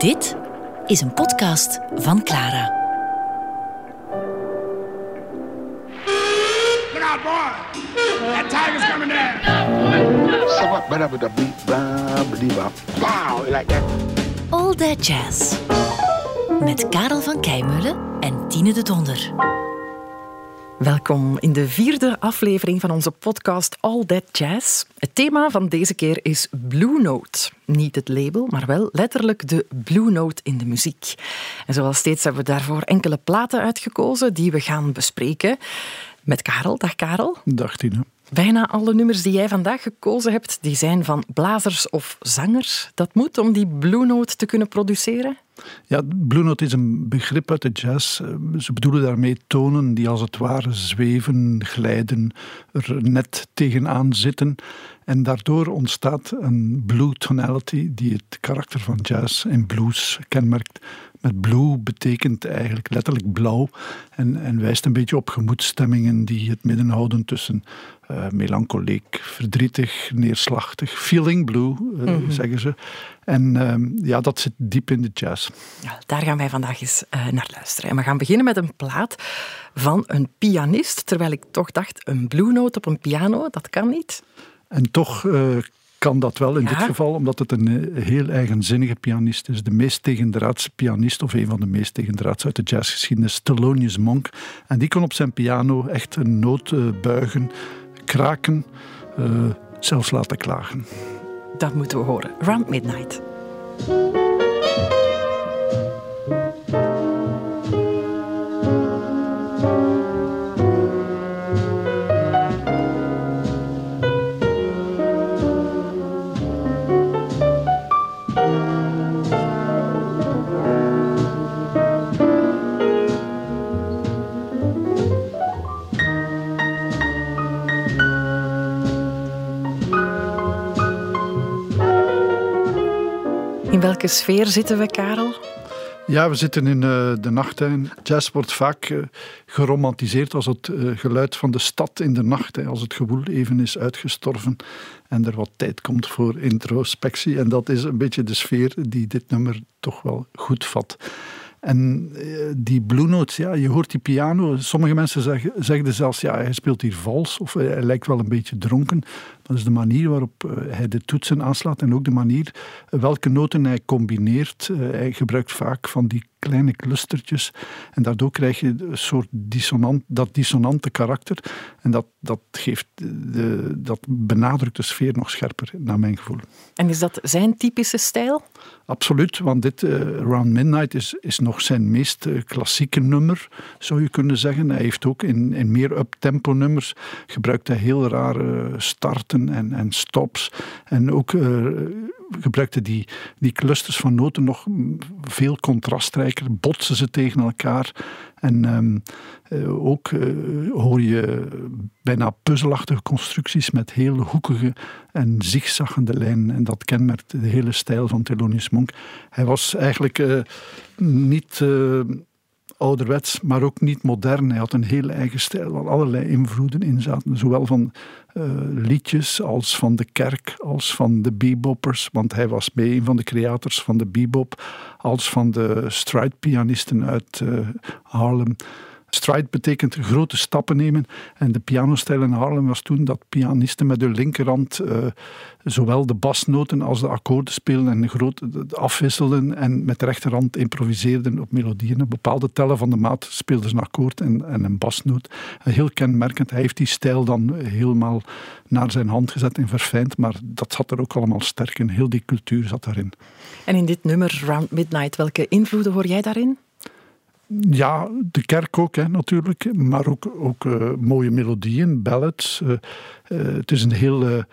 Dit is een podcast van Clara. Look out, boy. That tiger's coming down. Somewhat better with the beat, wow, like that. All That Jazz. Met Karel van Keimeulen en Tine de Donder. Welkom in de vierde aflevering van onze podcast All That Jazz. Het thema van deze keer is Blue Note. Niet het label, maar wel letterlijk de Blue Note in de muziek. En zoals steeds hebben we daarvoor enkele platen uitgekozen die we gaan bespreken. Met Karel. Dag Karel. Dag Tine. Bijna alle nummers die jij vandaag gekozen hebt, die zijn van blazers of zangers. Dat moet om die Blue Note te kunnen produceren? Ja, Blue Note is een begrip uit de jazz. Eh, Ze bedoelen daarmee tonen die als het ware zweven, glijden, er net tegenaan zitten. En daardoor ontstaat een blue tonality die het karakter van jazz en blues kenmerkt. Met blue betekent eigenlijk letterlijk blauw en, en wijst een beetje op gemoedstemmingen die het midden houden tussen uh, melancholiek, verdrietig, neerslachtig. Feeling blue, uh, zeggen ze. En uh, ja, dat zit diep in de jazz. Ja, daar gaan wij vandaag eens uh, naar luisteren. En we gaan beginnen met een plaat van een pianist. Terwijl ik toch dacht, een blue note op een piano, dat kan niet. En toch uh, kan dat wel in ja. dit geval, omdat het een heel eigenzinnige pianist is. De meest tegendraadse pianist, of een van de meest tegendraadse uit de jazzgeschiedenis, Thelonious Monk. En die kon op zijn piano echt een noot buigen, kraken, zelfs laten klagen. Dat moeten we horen. Round Midnight. Sfeer zitten we, Karel? Ja, we zitten in uh, de nacht. Hè. Jazz wordt vaak uh, geromantiseerd als het uh, geluid van de stad in de nacht. Hè. Als het gewoel even is uitgestorven en er wat tijd komt voor introspectie. En dat is een beetje de sfeer die dit nummer toch wel goed vat. En die Blue Notes, ja, je hoort die piano. Sommige mensen zeggen, zeggen zelfs, ja, hij speelt hier vals of hij lijkt wel een beetje dronken. Dat is de manier waarop hij de toetsen aanslaat en ook de manier welke noten hij combineert. Hij gebruikt vaak van die kleine clustertjes en daardoor krijg je een soort dissonant, dat dissonante karakter en dat, dat, geeft de, dat benadrukt de sfeer nog scherper, naar mijn gevoel. En is dat zijn typische stijl? Absoluut, want dit uh, Round Midnight is, is nog zijn meest uh, klassieke nummer, zou je kunnen zeggen. Hij heeft ook in, in meer up-tempo nummers gebruikt hij heel rare starten en, en stops. En ook uh, gebruikte die, die clusters van noten nog veel contrastrijker, botsen ze tegen elkaar. En um, uh, ook uh, hoor je bijna puzzelachtige constructies met heel hoekige en zigzaggende lijnen. En dat kenmerkt de hele stijl van Thelonious Monk. Hij was eigenlijk niet ouderwets, maar ook niet modern. Hij had een heel eigen stijl, waar allerlei invloeden in zaten. Zowel van uh, liedjes als van de kerk, als van de beboppers. Want hij was mee een van de creators van de bebop. Als van de stride-pianisten uit uh, Harlem. Stride betekent grote stappen nemen. En de pianostijl in Harlem was toen dat pianisten met hun linkerhand uh, zowel de basnoten als de akkoorden speelden en groot, afwisselden en met de rechterhand improviseerden op melodieën. Op bepaalde tellen van de maat speelden ze een akkoord en, en een basnoot. Heel kenmerkend. Hij heeft die stijl dan helemaal naar zijn hand gezet en verfijnd, maar dat zat er ook allemaal sterk in. Heel die cultuur zat daarin. En in dit nummer, Round Midnight, welke invloeden hoor jij daarin? Ja, de kerk ook hè, natuurlijk, maar ook, ook uh, mooie melodieën, ballads. Uh, uh, het is een heel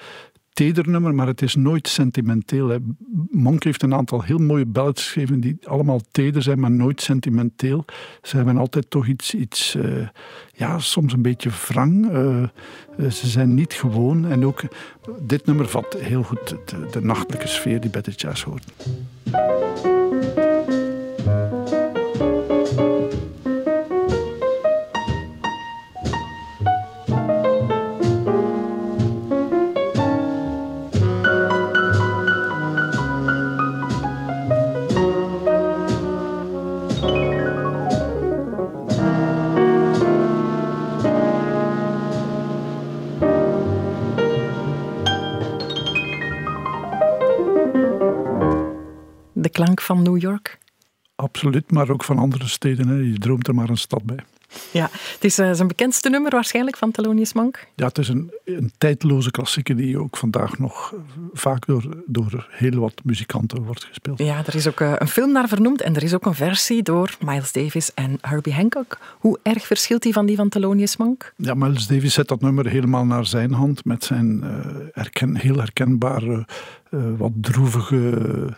teder nummer, maar het is nooit sentimenteel. Hè. Monk heeft een aantal heel mooie ballads geschreven die allemaal teder zijn, maar nooit sentimenteel. Ze hebben altijd toch iets, iets ja, soms een beetje wrang. ze zijn niet gewoon. En ook dit nummer vat heel goed de, de nachtelijke sfeer die bij de jazz hoort. Klank van New York? Absoluut, maar ook van andere steden. Hè. Je droomt er maar een stad bij. Ja, het is uh, zijn bekendste nummer waarschijnlijk van Thelonious Monk. Ja, het is een, een tijdloze klassieker die ook vandaag nog eh, vaak door, door heel wat muzikanten wordt gespeeld. Ja, er is ook uh, een film naar vernoemd en er is ook een versie door Miles Davis en Herbie Hancock. Hoe erg verschilt die van die van Thelonious Monk? Ja, Miles Davis zet dat nummer helemaal naar zijn hand met zijn herken, heel herkenbare, wat droevige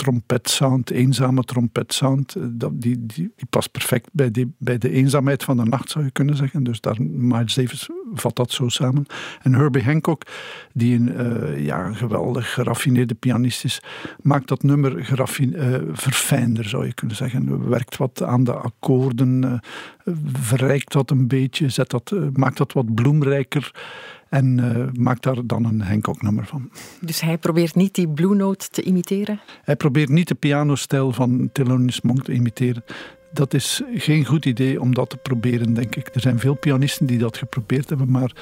trompetsound, eenzame trompetsound, eh, dat, die, die, die, past perfect bij, die, bij de eenzaamheid van de nacht, zou je kunnen zeggen. Dus daar, Miles Davis vat dat zo samen. En Herbie Hancock, die een, uh, ja, geweldig geraffineerde pianist is, maakt dat nummer geraffine, uh, verfijnder, zou je kunnen zeggen. Werkt wat aan de akkoorden, verrijkt dat een beetje, zet dat, maakt dat wat bloemrijker. En uh, maakt daar dan een Hancock-nummer van. Dus hij probeert niet die Blue Note te imiteren? Hij probeert niet de pianostijl van Thelonious Monk te imiteren. Dat is geen goed idee om dat te proberen, denk ik. Er zijn veel pianisten die dat geprobeerd hebben, maar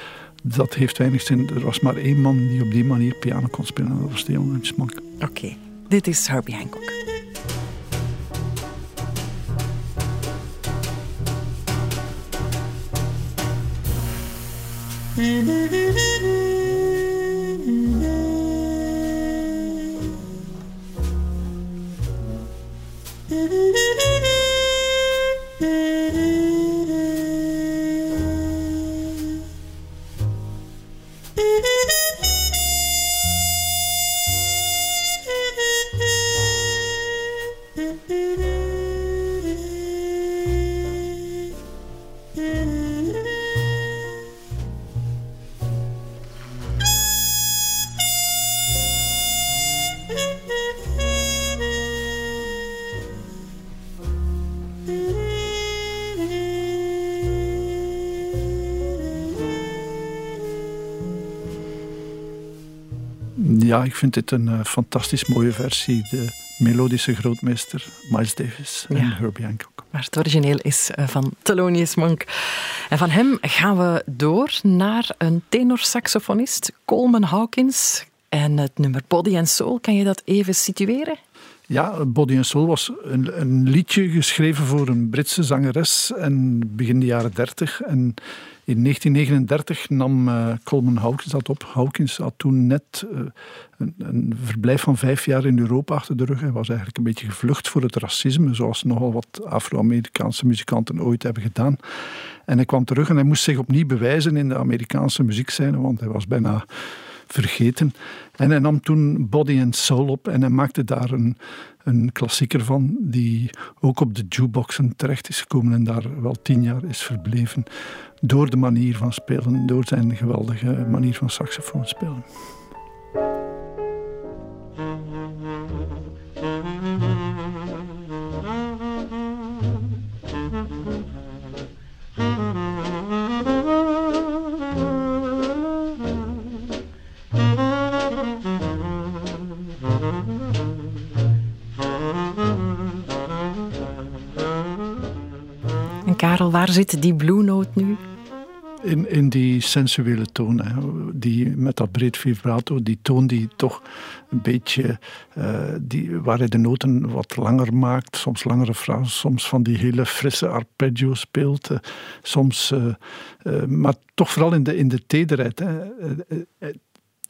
dat heeft weinig zin. Er was maar één man die op die manier piano kon spelen, en dat was Thelonious Monk. Oké, dit is Herbie Hancock. Ja, ik vind dit een uh, fantastisch mooie versie. De melodische grootmeester Miles Davis en. Herbie Hancock. Maar het origineel is uh, van Thelonious Monk. En van hem gaan we door naar een tenorsaxofonist, Coleman Hawkins. En het nummer Body and Soul, kan je dat even situeren? Ja, Body and Soul was een, een, liedje geschreven voor een Britse zangeres en begin de jaren dertig. En in 1939 nam uh, Coleman Hawkins dat op. Hawkins had toen net uh, een, een, verblijf van vijf jaar in Europa achter de rug. Hij was eigenlijk een beetje gevlucht voor het racisme, zoals nogal wat Afro-Amerikaanse muzikanten ooit hebben gedaan. En hij kwam terug en hij moest zich opnieuw bewijzen in de Amerikaanse muziekscène, want hij was bijna vergeten. En hij nam toen Body and Soul op en hij maakte daar een, een klassieker van, die ook op de jukeboxen terecht is gekomen en daar wel tien jaar is verbleven. Door de manier van spelen, door zijn geweldige manier van saxofoon spelen. Waar zit die Blue Note nu? In, in die sensuele toon, hè. die met dat breed vibrato, die toon die toch een beetje, uh, die, waar hij de noten wat langer maakt, soms langere frases, soms van die hele frisse arpeggio speelt, uh, soms, uh, maar toch vooral in de, in de tederheid. Hè.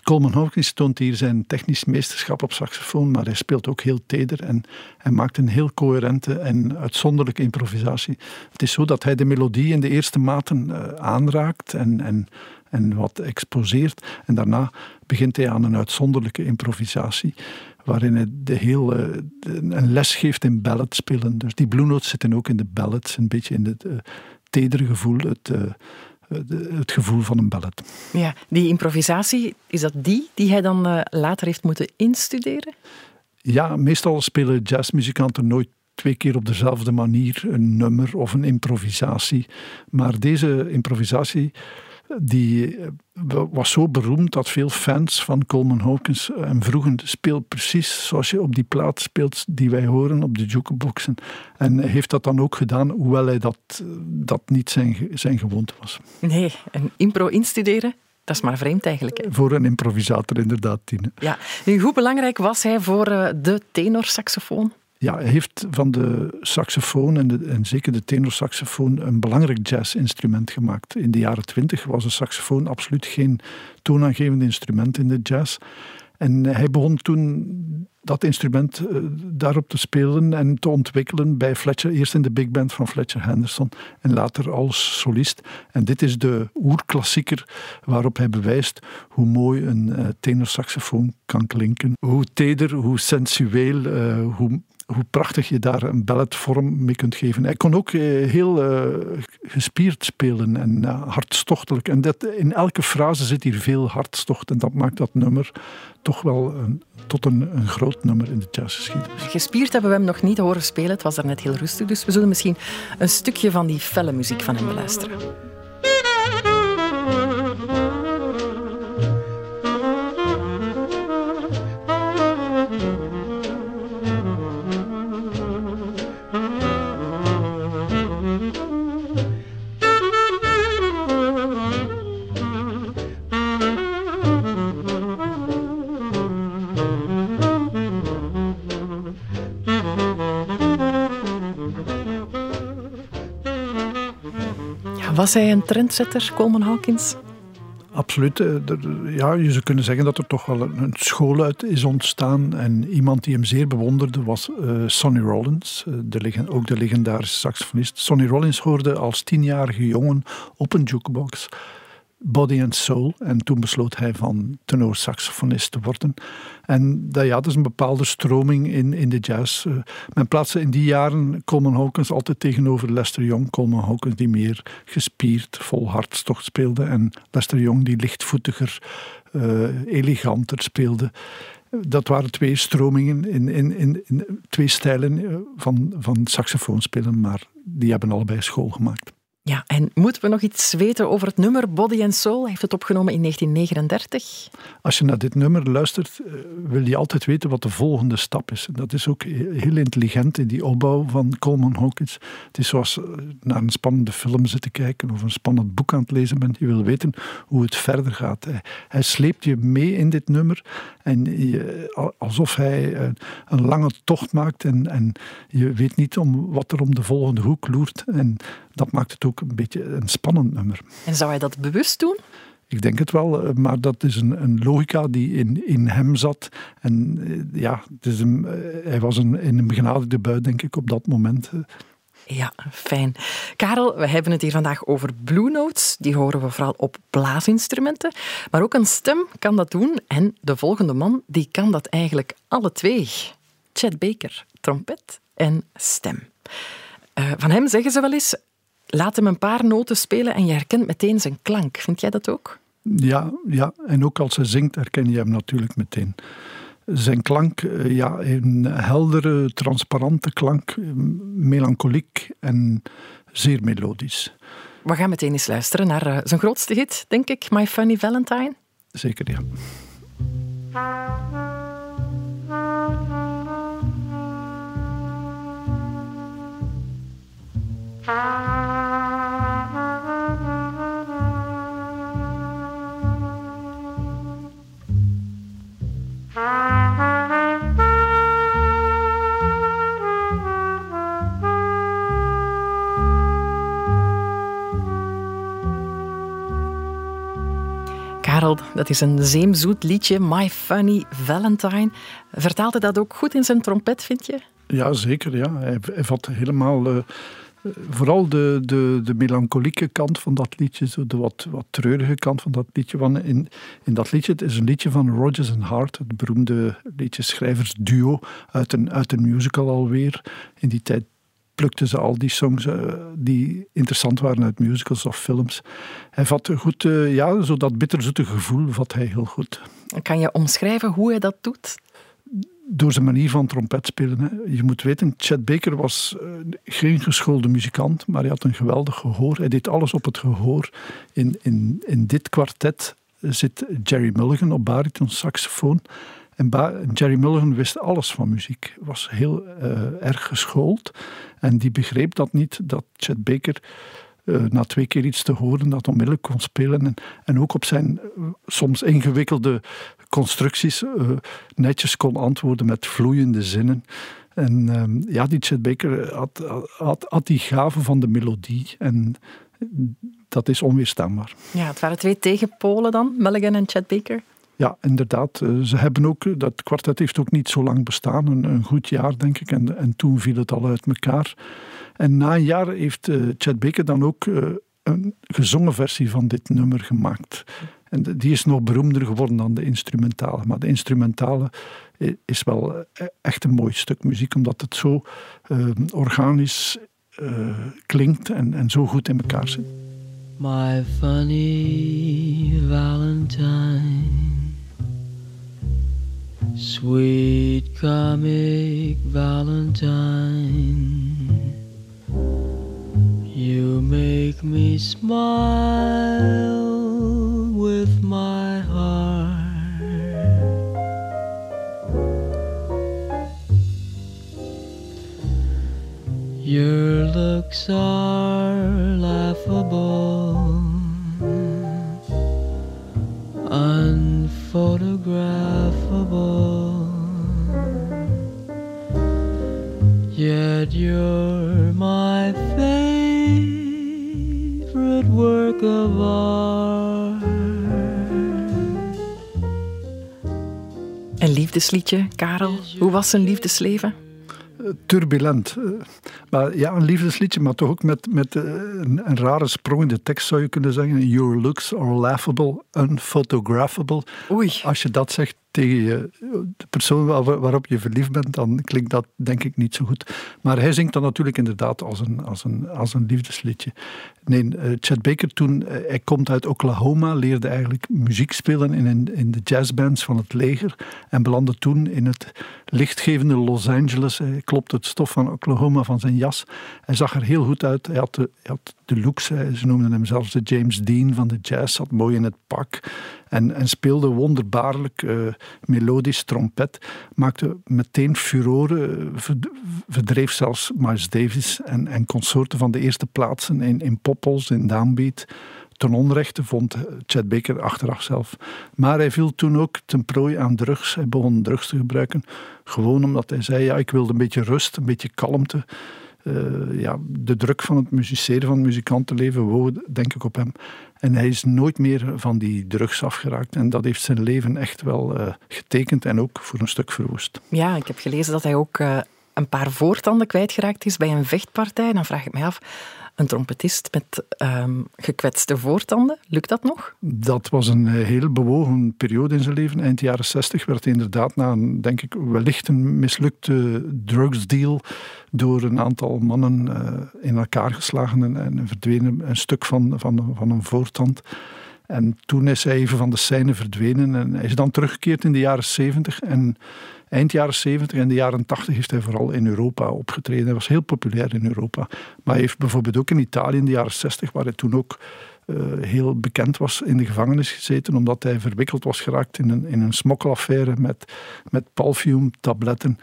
Coleman Hawkins toont hier zijn technisch meesterschap op saxofoon, maar hij speelt ook heel teder en hij maakt een heel coherente en uitzonderlijke improvisatie. Het is zo dat hij de melodie in de eerste maten uh, aanraakt en, en, en wat exposeert. En daarna begint hij aan een uitzonderlijke improvisatie, waarin hij de heel, uh, een les geeft in ballad spelen. Dus die blue notes zitten ook in de ballads, een beetje in het uh, tedere gevoel, het het gevoel van een ballet. Ja, die improvisatie, is dat die die hij dan uh, later heeft moeten instuderen? Ja, meestal spelen jazzmuzikanten nooit twee keer op dezelfde manier een nummer of een improvisatie. Maar deze improvisatie die eh, was zo beroemd dat veel fans van Coleman Hawkins eh, hem vroegen: speel precies zoals je op die plaat speelt die wij horen op de jukeboxen. En heeft dat dan ook gedaan, hoewel hij dat, dat niet zijn, zijn gewoonte was. Nee, en impro instuderen, Dat is maar vreemd eigenlijk. Voor een improvisator inderdaad, Tine. Ja. Nu, hoe belangrijk was hij voor de tenorsaxofoon? Ja, hij heeft van de saxofoon en, zeker de tenorsaxofoon een belangrijk jazzinstrument gemaakt. In de jaren twintig was de saxofoon absoluut geen toonaangevend instrument in de jazz. En hij begon toen dat instrument uh, daarop te spelen en te ontwikkelen bij Fletcher. Eerst in de big band van Fletcher Henderson en later als solist. En dit is de oerklassieker waarop hij bewijst hoe mooi een uh, tenorsaxofoon kan klinken. Hoe teder, hoe sensueel, uh, hoe hoe prachtig je daar een balletvorm mee kunt geven. Hij kon ook heel uh, gespierd spelen en uh, hartstochtelijk. En dat, in elke frase zit hier veel hartstocht. En dat maakt dat nummer toch wel een, tot een, een, groot nummer in de jazzgeschiedenis. Gespierd hebben we hem nog niet horen spelen. Het was er net heel rustig. Dus we zullen misschien een stukje van die felle muziek van hem beluisteren. Was hij een trendsetter, Coleman Hawkins? Absoluut. Ja, je zou kunnen zeggen dat er toch wel een school uit is ontstaan. En iemand die hem zeer bewonderde was uh, Sonny Rollins, de, ook de legendarische saxofonist. Sonny Rollins hoorde als tienjarige jongen op een jukebox Body and Soul. En toen besloot hij van tenorsaxofonist te worden. En dat, ja, dat is een bepaalde stroming in, in de jazz. Uh, men plaatste in die jaren Coleman Hawkins altijd tegenover Lester Young. Coleman Hawkins die meer gespierd, vol hartstocht speelde. En Lester Young die lichtvoetiger, uh, eleganter speelde. Dat waren twee stromingen in, in, in, in twee stijlen eh, van, van saxofoonspelen, maar die hebben allebei school gemaakt. Ja, en moeten we nog iets weten over het nummer Body and Soul? Hij heeft het opgenomen in 1939. Als je naar dit nummer luistert, eh, wil je altijd weten wat de volgende stap is. Dat is ook heel intelligent in die opbouw van Coleman Hawkins. Het is zoals eh, naar een spannende film zitten kijken of een spannend boek aan het lezen bent. Je wil weten hoe het verder gaat. Hij sleept je mee in dit nummer en je, alsof hij eh, een lange tocht maakt en, en je weet niet om wat er om de volgende hoek loert. En dat maakt het ook een beetje een spannend nummer. En zou hij dat bewust doen? Ik denk het wel, eh, maar dat is een, een logica die in, in hem zat. En eh, ja, het is een, hij was een, in een begenadigde bui, denk ik, op dat moment. Ja, fijn. Karel, we hebben het hier vandaag over Blue Notes. Die horen we vooral op blaasinstrumenten. Maar ook een stem kan dat doen. En de volgende man, die kan dat eigenlijk alle twee. Chet Baker, trompet en stem. Uh, van hem zeggen ze wel eens, laat hem een paar noten spelen en je herkent meteen zijn klank. Vind jij dat ook? Ja, ja. en ook als hij zingt herken je hem natuurlijk meteen zijn klank, eh, ja, een heldere, transparante klank, melancholiek en zeer melodisch. We gaan meteen eens luisteren naar eh, zijn grootste hit, denk ik, My Funny Valentine. Zeker, ja. Dat is een zeemzoet liedje, My Funny Valentine. Vertaalt hij dat ook goed in zijn trompet, vind je? Ja, zeker. Ja. Hij, vat helemaal... Uh, vooral de, de, de melancholieke kant van dat liedje, zo de wat, wat treurige kant van dat liedje. Want in, in dat liedje, het is een liedje van Rodgers and Hart, het beroemde liedjeschrijversduo uit een, uit een musical alweer. In die tijd plukten ze al die songs uh, die interessant waren uit musicals of films. Hij vat goed, uh, ja, zo dat bitterzoete gevoel vat hij heel goed. Kan je omschrijven hoe hij dat doet? Door zijn manier van trompet spelen. Hè. Je moet weten, Chet Baker was uh, geen geschoolde muzikant, maar hij had een geweldig gehoor. Hij deed alles op het gehoor. In, in, in dit kwartet zit Jerry Mulligan op bariton saxofoon. En Jerry Mulligan wist alles van muziek, was heel uh, erg geschoold. En die begreep dat niet, dat Chet Baker na twee keer iets te horen dat onmiddellijk kon spelen. En, en ook op zijn soms ingewikkelde constructies netjes kon antwoorden met vloeiende zinnen. En ehm, ja, die Chet Baker had, had, had die gave van de melodie. En dat is onweerstaanbaar. Ja, het waren twee tegenpolen dan, Mulligan en Chet Baker. Ja, inderdaad. Eh, ze hebben ook, dat kwartet heeft ook niet zo lang bestaan, een, een goed jaar denk ik. En, en toen viel het al uit elkaar. En na een jaar heeft uh, Chet Baker dan ook een gezongen versie van dit nummer gemaakt. En die is nog beroemder geworden dan de instrumentale. Maar de instrumentale is wel echt een mooi stuk muziek, omdat het zo organisch klinkt en, en zo goed in elkaar zit. My funny Valentine Sweet comic Valentine, you make me smile with my heart. Your looks are laughable, you're my favorite work of art. Een liefdesliedje, Karel. Hoe was zijn liefdesleven? turbulent. Eh, maar ja, een liefdesliedje, maar toch ook met, met eh, een, een, rare sprong in de tekst zou je kunnen zeggen. Your looks are laughable, unphotographable. Oei. Als je dat zegt tegen je, de persoon waarop je verliefd bent, dan klinkt dat denk ik niet zo goed. Maar hij zingt dan natuurlijk inderdaad als een, als een, als een liefdesliedje. Nee, uh, Chet Baker toen, hij komt uit Oklahoma, leerde eigenlijk muziek spelen in, in de jazzbands van het leger en belandde toen in het lichtgevende Los Angeles. Hij klopt het stof van Oklahoma van zijn jas. Hij zag er heel goed uit. Hij had de, had de looks. Ze noemden hem zelfs de James Dean van de jazz. Zat mooi in het pak. En, en speelde wonderbaarlijk uh, melodisch trompet. Maakte meteen furoren. Verdreef zelfs Miles Davis en, en consorten van de eerste plaatsen in, in Poppels, in Downbeat ten onrechte vond Chad Baker achteraf zelf. Maar hij viel toen ook ten prooi aan drugs. Hij begon drugs te gebruiken. Gewoon omdat hij zei, ja, ik wilde een beetje rust, een beetje kalmte. Uh, ja, de druk van het musiceren, van het muzikantenleven, woog denk ik op hem. En hij is nooit meer van die drugs afgeraakt. En dat heeft zijn leven echt wel uh, getekend en ook voor een stuk verwoest. Ja, ik heb gelezen dat hij ook uh, een paar voortanden kwijtgeraakt is bij een vechtpartij. Dan vraag ik me af, een trompetist met um, gekwetste voortanden. Lukt dat nog? Dat was een eh, heel bewogen periode in zijn leven. Eind jaren 60 werd hij inderdaad na een, denk ik, wellicht een mislukte drugsdeal door een aantal mannen uh, in elkaar geslagen en, en verdwenen een stuk van, van, van een voortand. En toen is hij even van de scène verdwenen en hij is dan teruggekeerd in de jaren 70 en Eind jaren 70 en de jaren 80 heeft hij vooral in Europa opgetreden. Hij was heel populair in Europa. Maar hij heeft bijvoorbeeld ook in Italië in de jaren 60, waar hij toen ook uh, heel bekend was, in de gevangenis gezeten, omdat hij verwikkeld was geraakt in een, in een smokkelaffaire met, met tabletten.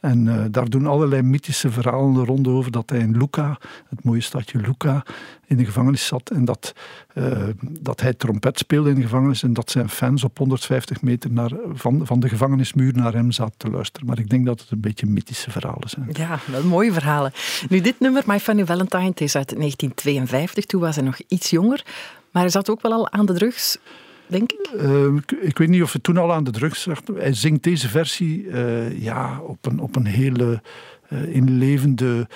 En uh, daar doen allerlei mythische verhalen rond over dat hij in Lucca, het mooie stadje Lucca, in de gevangenis zat. En dat, uh, dat hij trompet speelde in de gevangenis en dat zijn fans op 150 meter naar, van, van de gevangenismuur naar hem zaten te luisteren. Maar ik denk dat het een beetje mythische verhalen zijn. Ja, wel mooie verhalen. Nu, dit nummer, My Funny Valentine, het is uit 1952. Toen was hij nog iets jonger. Maar hij zat ook wel al aan de drugs denk ik? Uh, ik, weet niet of hij toen al aan de drugs zat. Hij zingt deze versie uh, ja, op, een, op een hele uh, inlevende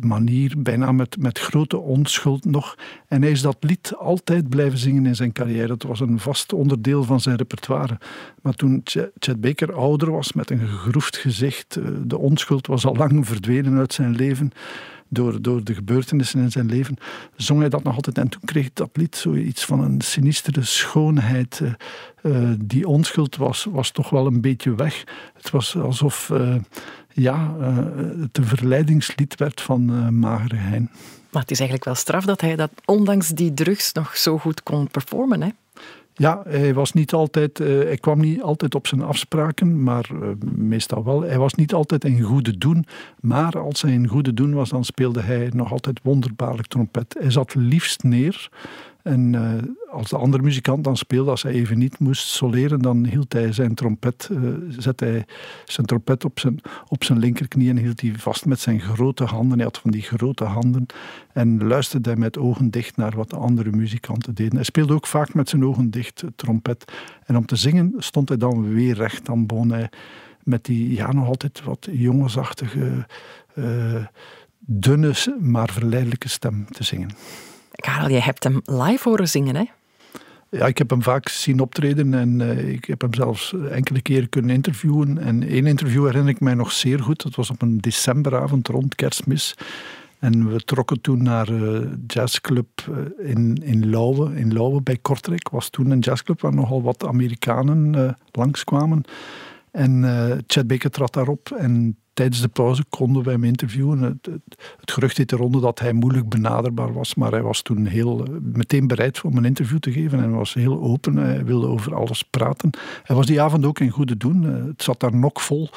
manier, bijna met, met grote onschuld nog. En hij is dat lied altijd blijven zingen in zijn carrière. Het was een vast onderdeel van zijn repertoire. Maar toen Chet Baker ouder was, met een gegroefd gezicht, de onschuld was al lang verdwenen uit zijn leven door, door de gebeurtenissen in zijn leven, zong hij dat nog altijd. En toen kreeg dat lied zoiets van een sinistere schoonheid. Uh, die onschuld was, was toch wel een beetje weg. Het was alsof uh, ja, het een verleidingslied werd van Magere Hein. Maar het is eigenlijk wel straf dat hij dat ondanks die drugs nog zo goed kon performen, hè? Ja, hij was niet altijd, uh, hij kwam niet altijd op zijn afspraken, maar uh, meestal wel. Hij was niet altijd in goede doen, maar als hij in goede doen was, dan speelde hij nog altijd wonderbaarlijk trompet. Hij zat liefst neer en uh, als de andere muzikant dan speelde, als hij even niet moest soleren, dan hield hij zijn trompet, uh, zette hij zijn trompet op zijn, op zijn linkerknie en hield hij vast met zijn grote handen. Hij had van die grote handen en luisterde hij met ogen dicht naar wat de andere muzikanten deden. Hij speelde ook vaak met zijn ogen dicht trompet. En om te zingen stond hij dan weer recht. Dan begon hij met die, ja, nog altijd wat jongensachtige, uh, dunne, maar verleidelijke stem te zingen. Karel, je hebt hem live horen zingen, hè? Ja, ik heb hem vaak zien optreden en uh, ik heb hem zelfs enkele keren kunnen interviewen. En één interview herinner ik mij nog zeer goed. Dat was op een decemberavond rond kerstmis. En we trokken toen naar uh, jazzclub uh, in, in Lauwe. In Lauwe bij Kortrijk was toen een jazzclub waar nogal wat Amerikanen langskwamen. En Chad Baker trad daarop en tijdens de pauze konden wij hem interviewen. Het, het, het gerucht deed de ronde dat hij moeilijk benaderbaar was, maar hij was toen heel, meteen bereid om een interview te geven en was heel open. Hij wilde over alles praten. Hij was die avond ook in goede doen. Het zat daar nog vol.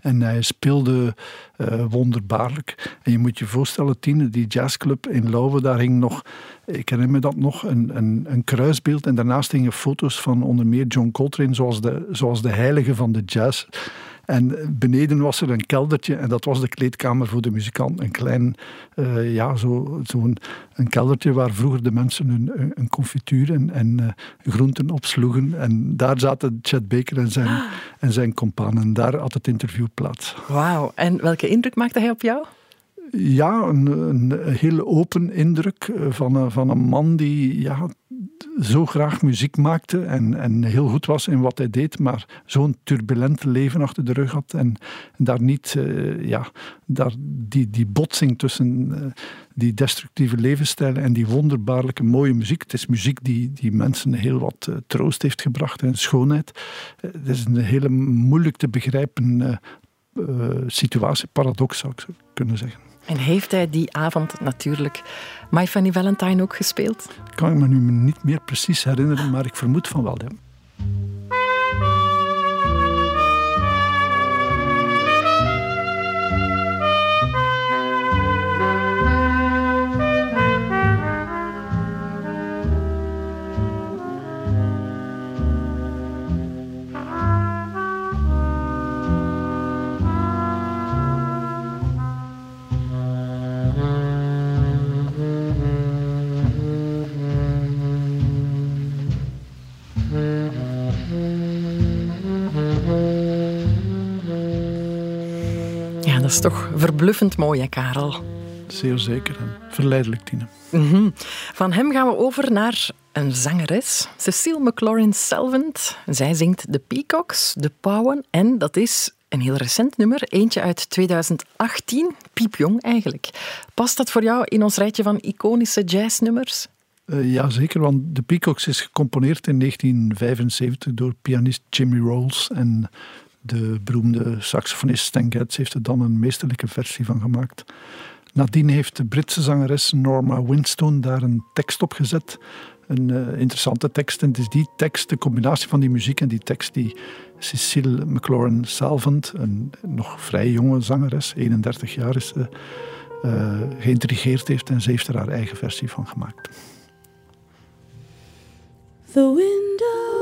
En hij speelde uh, wonderbaarlijk. En je moet je voorstellen, Tine, die jazzclub in Lauwe, daar hing nog, ik herinner me dat nog, een, een, een kruisbeeld. En daarnaast hingen foto's van onder meer John Coltrane, zoals de, zoals de heilige van de jazz. En beneden was er een keldertje en dat was de kleedkamer voor de muzikant. Een klein, uh, ja, zo'n zo een keldertje waar vroeger de mensen hun, een confituur en, en uh, groenten opsloegen. En daar zaten Chet Baker en zijn, ah. en zijn companen. Daar had het interview plaats. Wauw. En welke indruk maakte hij op jou? Ja, een, een heel open indruk van, van een man die ja, zo graag muziek maakte en, en heel goed was in wat hij deed, maar zo'n turbulent leven achter de rug had en, daar niet, uh, ja, daar die, die botsing tussen uh, die destructieve levensstijlen en die wonderbaarlijke mooie muziek. Het is muziek die, die mensen heel wat troost heeft gebracht en schoonheid. het is een hele moeilijk te begrijpen situatie, paradox zou ik kunnen zeggen. En heeft hij die avond natuurlijk My Funny Valentine ook gespeeld? Kan ik me nu niet meer precies herinneren, maar ik vermoed van wel. Ja. Is toch verbluffend mooi, hè, Karel? Zeer zeker en verleidelijk, Tine. Mm -hmm. Van hem gaan we over naar een zangeres, Cecile McLaurin Salvant. Zij zingt de Peacocks, de Pauwen en dat is een heel recent nummer, eentje uit 2018, piepjong eigenlijk. Past dat voor jou in ons rijtje van iconische jazznummers? Uh, ja, zeker, want de Peacocks is gecomponeerd in 1975 door pianist Jimmy Rolls en de beroemde saxofonist Stan Getz heeft er dan een meesterlijke versie van gemaakt. Nadien heeft de Britse zangeres Norma Winstone daar een tekst op gezet. Een uh, interessante tekst. En het is die tekst, de combinatie van die muziek en die tekst, die Cecile McLaurin Salvant, een nog vrij jonge zangeres, 31 jaar is ze, uh, geïntrigeerd heeft. En ze heeft er haar eigen versie van gemaakt. The window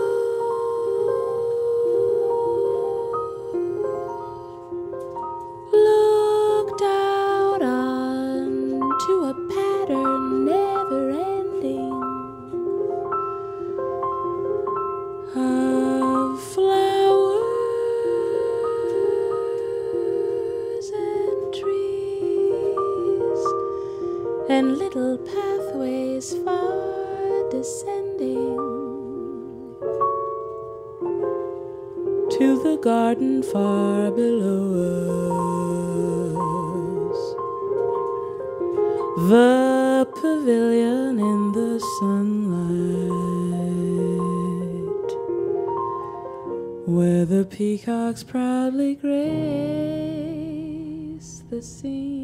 garden far below us. The pavilion in the sunlight, where the peacocks proudly grace the scene.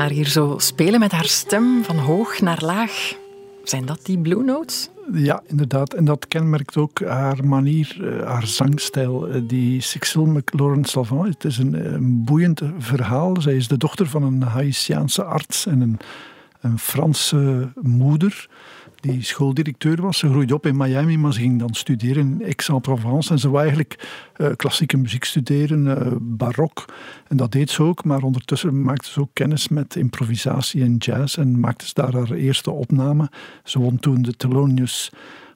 Haar hier zo spelen met haar stem van hoog naar laag. Zijn dat die Blue Notes? Ja, inderdaad. En dat kenmerkt ook haar manier, eh, haar zangstijl. Eh, die Cecile McLaurin Salvant, het is een, een boeiend verhaal. Zij is de dochter van een Haitiaanse arts en een, een Franse moeder die schooldirecteur was. Ze groeide op in Miami, maar ze ging dan studeren in Aix-en-Provence. En ze wou eigenlijk uh, klassieke muziek studeren, uh, barok. En dat deed ze ook, maar ondertussen maakte ze ook kennis met improvisatie en jazz. En maakte ze daar haar eerste opname. Ze won toen de Thelonious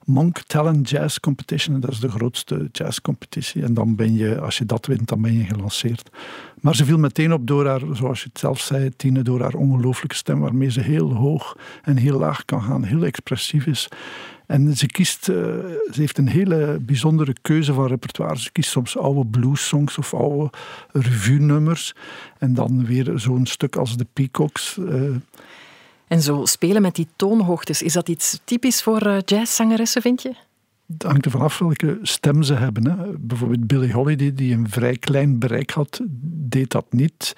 Monk Talent Jazz Competition. Dat is de grootste jazzcompetitie. En dan ben je, als je dat wint, dan ben je gelanceerd. Maar ze viel meteen op door haar, zoals je het zelf zei, Tine, door haar ongelooflijke stem, waarmee ze heel hoog en heel laag kan gaan, heel expressief is. En ze kiest, uh, ze heeft een hele bijzondere keuze van repertoire. Ze kiest soms oude blues-songs of oude revue-nummers. En dan weer zo'n stuk als de Peacocks. Uh, en zo spelen met die toonhoogtes, is dat iets typisch voor uh, jazzzangeressen, vind je? Het hangt ervan af welke stem ze hebben. Hè. Bijvoorbeeld Billie Holiday, die een vrij klein bereik had, deed dat niet.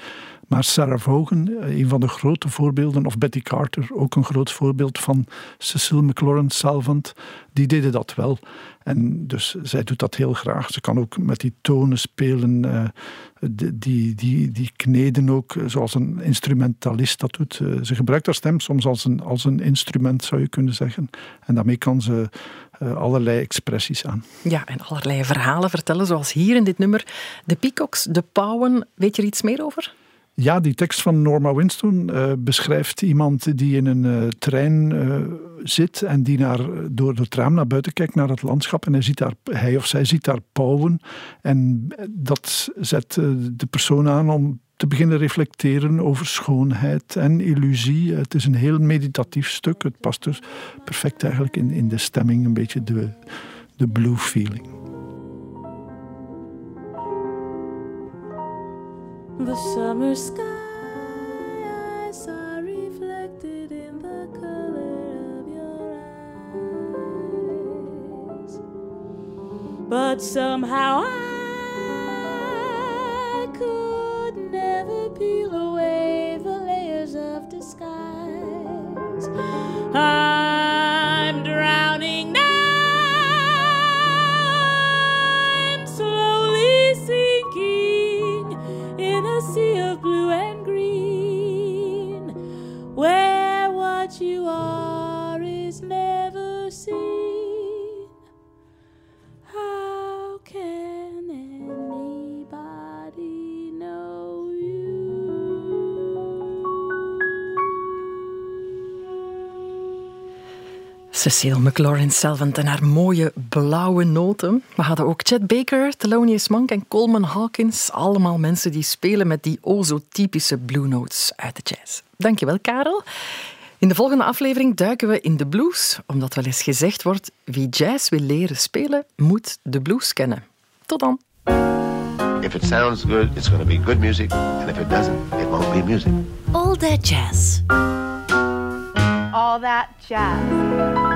Maar Sarah Vaughan, eh, een van de grote voorbeelden, of Betty Carter, ook een groot voorbeeld van Cecile McLaurin Salvant, die deden dat wel. En dus zij doet dat heel graag. Ze kan ook met die tonen spelen, uh, die, die, die kneden ook eh, zoals een instrumentalist dat doet. ze gebruikt haar stem soms als een, als een instrument, zou je kunnen zeggen. En daarmee kan ze allerlei expressies aan. Ja, en allerlei verhalen vertellen, zoals hier in dit nummer. De peacocks, de pauwen, weet je er iets meer over? Ja, die tekst van Norma Winstone uh, beschrijft iemand die in een uh, trein uh, zit en die naar, door het raam naar buiten kijkt naar het landschap en hij, ziet daar, hij of zij ziet daar pauwen en dat zet de persoon aan om te beginnen reflecteren over schoonheid en illusie. Het is een heel meditatief stuk. Het past dus perfect eigenlijk in, in de stemming, een beetje de, de blue feeling. The summer skies are reflected in the color of your eyes. But somehow I Cecile McLaurin Salvant en haar mooie blauwe noten. We hadden ook Chet Baker, Thelonious Monk en Coleman Hawkins. Allemaal mensen die spelen met die o zo typische blue notes uit de jazz. Dankjewel, Karel. In de volgende aflevering duiken we in de blues, omdat wel eens gezegd wordt: wie jazz wil leren spelen, moet de blues kennen. Tot dan. If it sounds good, it's going to be good music, and if it doesn't, it won't be music. All that jazz. All that jazz.